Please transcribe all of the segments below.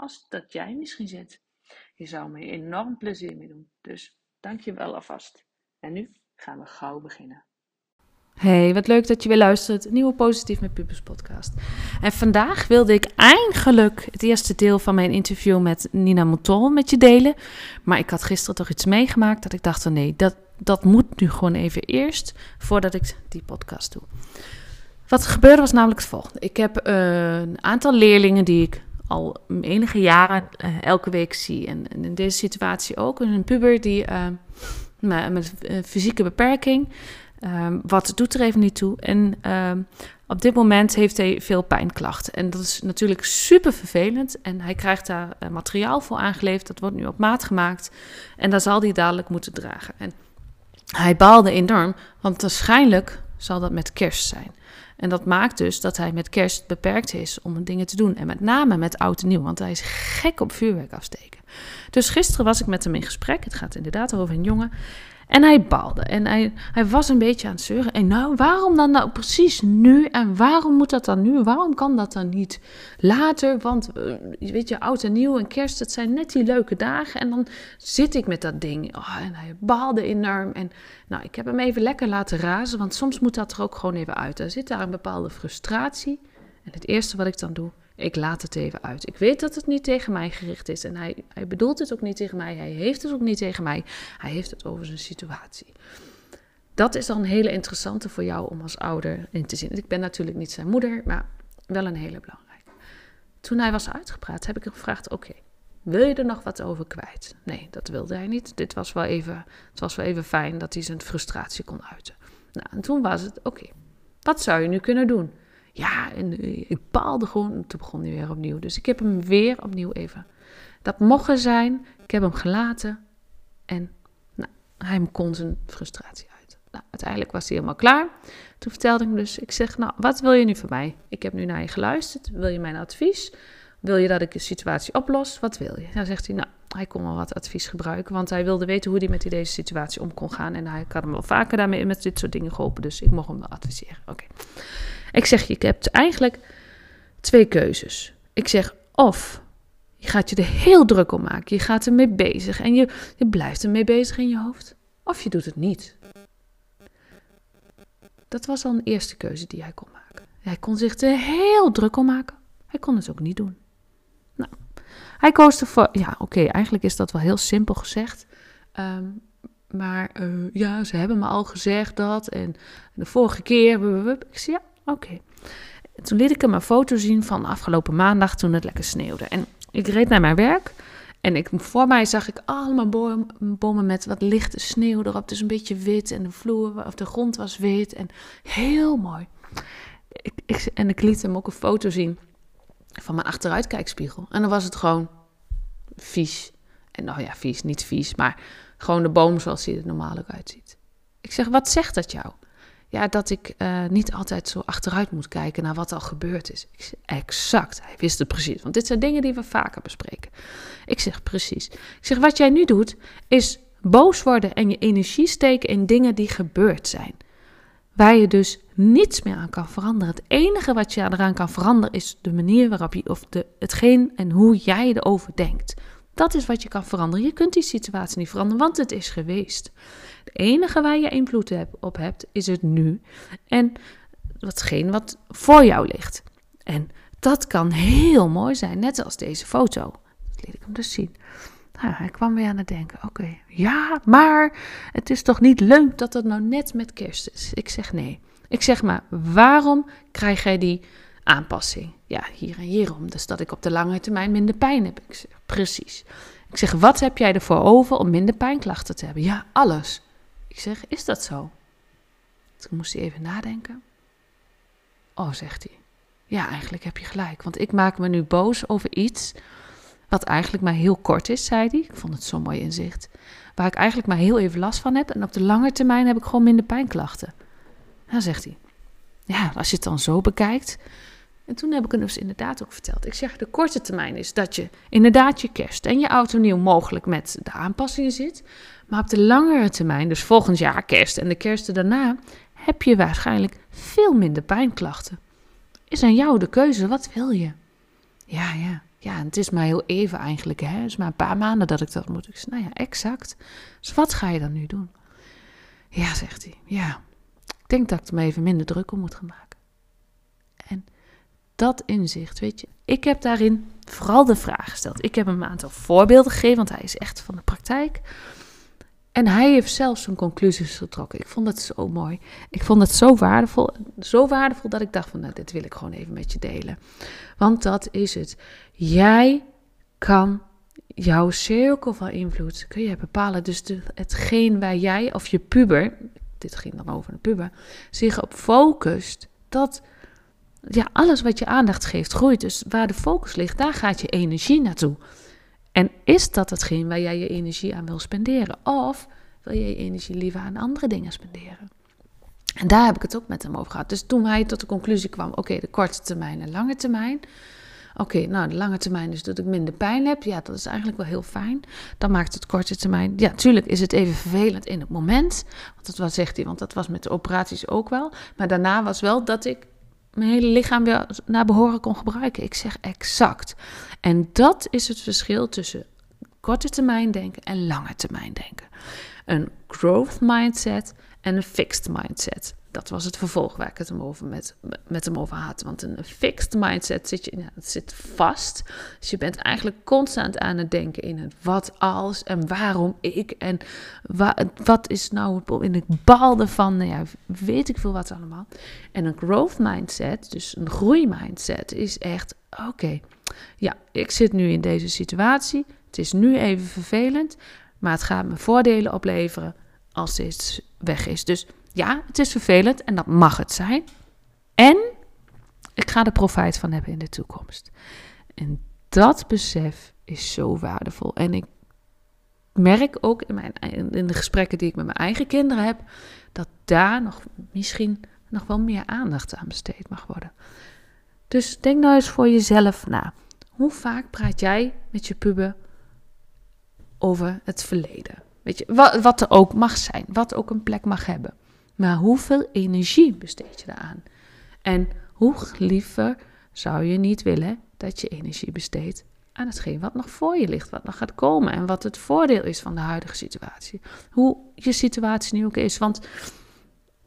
als dat jij misschien zit. Je zou me enorm plezier mee doen. Dus dank je wel alvast. En nu gaan we gauw beginnen. Hey, wat leuk dat je weer luistert. Nieuwe Positief met Pubers podcast. En vandaag wilde ik eindelijk het eerste deel van mijn interview met Nina Mouton met je delen. Maar ik had gisteren toch iets meegemaakt dat ik dacht, nee, dat, dat moet nu gewoon even eerst voordat ik die podcast doe. Wat gebeurde was namelijk het volgende. Ik heb uh, een aantal leerlingen die ik al enige jaren uh, elke week zie. En, en, in deze situatie ook. Een puber die uh, met fysieke beperking... Um, wat doet er even niet toe? En um, op dit moment heeft hij veel pijnklachten. En dat is natuurlijk super vervelend. En hij krijgt daar uh, materiaal voor aangeleverd. Dat wordt nu op maat gemaakt. En dat zal hij dadelijk moeten dragen. En hij baalde enorm, want waarschijnlijk zal dat met kerst zijn. En dat maakt dus dat hij met kerst beperkt is om dingen te doen. En met name met oud en nieuw, want hij is gek op vuurwerk afsteken. Dus gisteren was ik met hem in gesprek. Het gaat inderdaad over een jongen. En hij baalde en hij, hij was een beetje aan het zeuren. En nou, waarom dan nou precies nu? En waarom moet dat dan nu? Waarom kan dat dan niet later? Want uh, weet je, oud en nieuw en kerst, dat zijn net die leuke dagen. En dan zit ik met dat ding. Oh, en hij baalde enorm. En nou, ik heb hem even lekker laten razen, want soms moet dat er ook gewoon even uit. Er zit daar een bepaalde frustratie. En het eerste wat ik dan doe, ik laat het even uit. Ik weet dat het niet tegen mij gericht is. En hij, hij bedoelt het ook niet tegen mij. Hij heeft het ook niet tegen mij. Hij heeft het over zijn situatie. Dat is dan een hele interessante voor jou om als ouder in te zien. Ik ben natuurlijk niet zijn moeder, maar wel een hele belangrijke. Toen hij was uitgepraat, heb ik hem gevraagd: Oké, wil je er nog wat over kwijt? Nee, dat wilde hij niet. Dit was wel even, het was wel even fijn dat hij zijn frustratie kon uiten. Nou, en toen was het: Oké, wat zou je nu kunnen doen? Ja, en eh, ik paalde gewoon. En toen begon hij weer opnieuw. Dus ik heb hem weer opnieuw even. Dat mocht er zijn. Ik heb hem gelaten. En nou, hij kon zijn frustratie uit. Nou, uiteindelijk was hij helemaal klaar. Toen vertelde ik hem dus. Ik zeg, nou, wat wil je nu van mij? Ik heb nu naar je geluisterd. Wil je mijn advies? Wil je dat ik de situatie oplos? Wat wil je? Dan zegt hij, nou, hij kon wel wat advies gebruiken. Want hij wilde weten hoe hij met deze situatie om kon gaan. En hij had hem wel vaker daarmee met dit soort dingen geholpen. Dus ik mocht hem wel adviseren. Oké. Ik zeg, je hebt eigenlijk twee keuzes. Ik zeg, of je gaat je er heel druk om maken. Je gaat ermee bezig en je, je blijft ermee bezig in je hoofd. Of je doet het niet. Dat was al een eerste keuze die hij kon maken. Hij kon zich er heel druk om maken. Hij kon het ook niet doen. Nou, hij koos ervoor. Ja, oké, eigenlijk is dat wel heel simpel gezegd. Um, maar uh, ja, ze hebben me al gezegd dat. En de vorige keer. Ik ja, Oké. Toen liet ik hem een foto zien van afgelopen maandag toen het lekker sneeuwde. En ik reed naar mijn werk. En voor mij zag ik allemaal bomen met wat lichte sneeuw erop. Dus een beetje wit. En de vloer of de grond was wit. En heel mooi. Ik, en ik liet hem ook een foto zien van mijn achteruitkijkspiegel. En dan was het gewoon vies. En nou ja, vies, niet vies, maar gewoon de boom zoals hij er normaal uitziet. Ik zeg, wat zegt dat jou? Ja, dat ik uh, niet altijd zo achteruit moet kijken naar wat al gebeurd is. Ik zeg, exact, hij wist het precies. Want dit zijn dingen die we vaker bespreken. Ik zeg precies. Ik zeg, wat jij nu doet, is boos worden en je energie steken in dingen die gebeurd zijn. Waar je dus niets meer aan kan veranderen. Het enige wat je eraan kan veranderen is de manier waarop je, of de, hetgeen en hoe jij erover denkt. Dat is wat je kan veranderen. Je kunt die situatie niet veranderen, want het is geweest. Het enige waar je invloed op hebt, is het nu. En watgene wat voor jou ligt. En dat kan heel mooi zijn, net als deze foto. liet ik hem dus zien. Nou, hij kwam weer aan het denken. Oké, ja, maar het is toch niet leuk dat het nou net met kerst is? Ik zeg nee. Ik zeg maar, waarom krijg jij die aanpassing? Ja, hier en hierom. Dus dat ik op de lange termijn minder pijn heb. Ik zeg, precies. Ik zeg, wat heb jij ervoor over om minder pijnklachten te hebben? Ja, alles. Ik zeg, is dat zo? Toen moest hij even nadenken. Oh, zegt hij. Ja, eigenlijk heb je gelijk. Want ik maak me nu boos over iets wat eigenlijk maar heel kort is, zei hij. Ik vond het zo'n mooi inzicht. Waar ik eigenlijk maar heel even last van heb. En op de lange termijn heb ik gewoon minder pijnklachten. Nou, zegt hij. Ja, als je het dan zo bekijkt. En toen heb ik hem dus inderdaad ook verteld. Ik zeg, de korte termijn is dat je inderdaad je kerst en je auto nieuw mogelijk met de aanpassingen zit. Maar op de langere termijn, dus volgend jaar kerst en de kersten daarna, heb je waarschijnlijk veel minder pijnklachten. Is aan jou de keuze, wat wil je? Ja, ja, ja, het is maar heel even eigenlijk, hè. Het is maar een paar maanden dat ik dat moet. Ik zeg, nou ja, exact. Dus wat ga je dan nu doen? Ja, zegt hij, ja, ik denk dat ik er me even minder druk om moet gaan maken. Dat inzicht, weet je, ik heb daarin vooral de vraag gesteld. Ik heb hem een aantal voorbeelden gegeven, want hij is echt van de praktijk. En hij heeft zelf zijn conclusies getrokken. Ik vond het zo mooi. Ik vond het zo waardevol. Zo waardevol dat ik dacht van, nou, dit wil ik gewoon even met je delen. Want dat is het. Jij kan jouw cirkel van invloed, kun je bepalen. Dus de, hetgeen waar jij of je puber, dit ging dan over een puber, zich op focust, dat ja, alles wat je aandacht geeft groeit. Dus waar de focus ligt, daar gaat je energie naartoe. En is dat hetgeen waar jij je energie aan wil spenderen? Of wil je je energie liever aan andere dingen spenderen? En daar heb ik het ook met hem over gehad. Dus toen hij tot de conclusie kwam: oké, de korte termijn en lange termijn. Oké, nou, de lange termijn is dat ik minder pijn heb. Ja, dat is eigenlijk wel heel fijn. Dan maakt het korte termijn. Ja, natuurlijk is het even vervelend in het moment. Want dat was, zegt hij, want dat was met de operaties ook wel. Maar daarna was wel dat ik mijn hele lichaam weer naar behoren kon gebruiken. Ik zeg exact. En dat is het verschil tussen korte termijn denken en lange termijn denken. Een growth mindset en een fixed mindset. Dat was het vervolg waar ik het hem over met, met hem over had. Want een fixed mindset zit, je, ja, het zit vast. Dus je bent eigenlijk constant aan het denken in het wat als en waarom ik. En wa, wat is nou in het balde van, nou ja, weet ik veel wat allemaal. En een growth mindset, dus een groeimindset, is echt, oké, ja, ik zit nu in deze situatie. Het is nu even vervelend, maar het gaat me voordelen opleveren als dit weg is. Dus ja, het is vervelend en dat mag het zijn. En ik ga er profijt van hebben in de toekomst. En dat besef is zo waardevol. En ik merk ook in, mijn, in de gesprekken die ik met mijn eigen kinderen heb, dat daar nog misschien nog wel meer aandacht aan besteed mag worden. Dus denk nou eens voor jezelf na. Hoe vaak praat jij met je puber over het verleden? Weet je, wat, wat er ook mag zijn, wat ook een plek mag hebben. Maar hoeveel energie besteed je eraan? En hoe liever zou je niet willen dat je energie besteedt aan hetgeen wat nog voor je ligt, wat nog gaat komen en wat het voordeel is van de huidige situatie. Hoe je situatie nu ook is. Want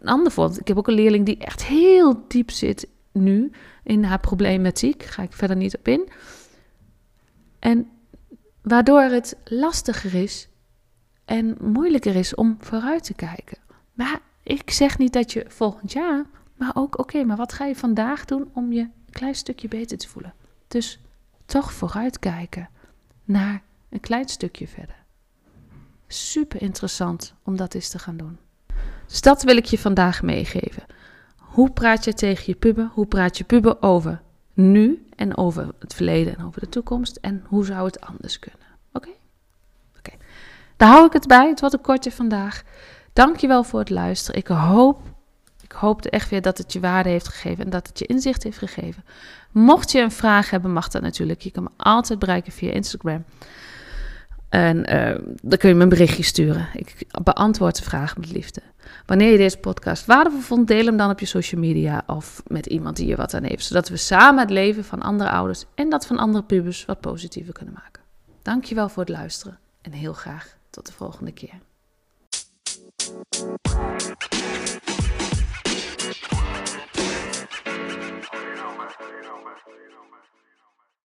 een ander voorbeeld, ik heb ook een leerling die echt heel diep zit nu in haar problematiek, ga ik verder niet op in. En waardoor het lastiger is en moeilijker is om vooruit te kijken. Maar ik zeg niet dat je volgend jaar, maar ook oké, maar wat ga je vandaag doen om je een klein stukje beter te voelen? Dus toch vooruitkijken naar een klein stukje verder. Super interessant om dat eens te gaan doen. Dus dat wil ik je vandaag meegeven. Hoe praat je tegen je puber? Hoe praat je puber over nu en over het verleden en over de toekomst? En hoe zou het anders kunnen? Oké? Oké. Daar hou ik het bij. Het wordt een kortje vandaag. Dankjewel voor het luisteren. Ik hoop, ik hoopte echt weer dat het je waarde heeft gegeven en dat het je inzicht heeft gegeven. Mocht je een vraag hebben, mag dat natuurlijk. Je kan me altijd bereiken via Instagram. En uh, dan kun je me een berichtje sturen. Ik beantwoord de vraag met liefde. Wanneer je deze podcast waardevol vond, deel hem dan op je social media of met iemand die je wat aan heeft. Zodat we samen het leven van andere ouders en dat van andere pubers wat positiever kunnen maken. Dankjewel voor het luisteren en heel graag tot de volgende keer. Thank you.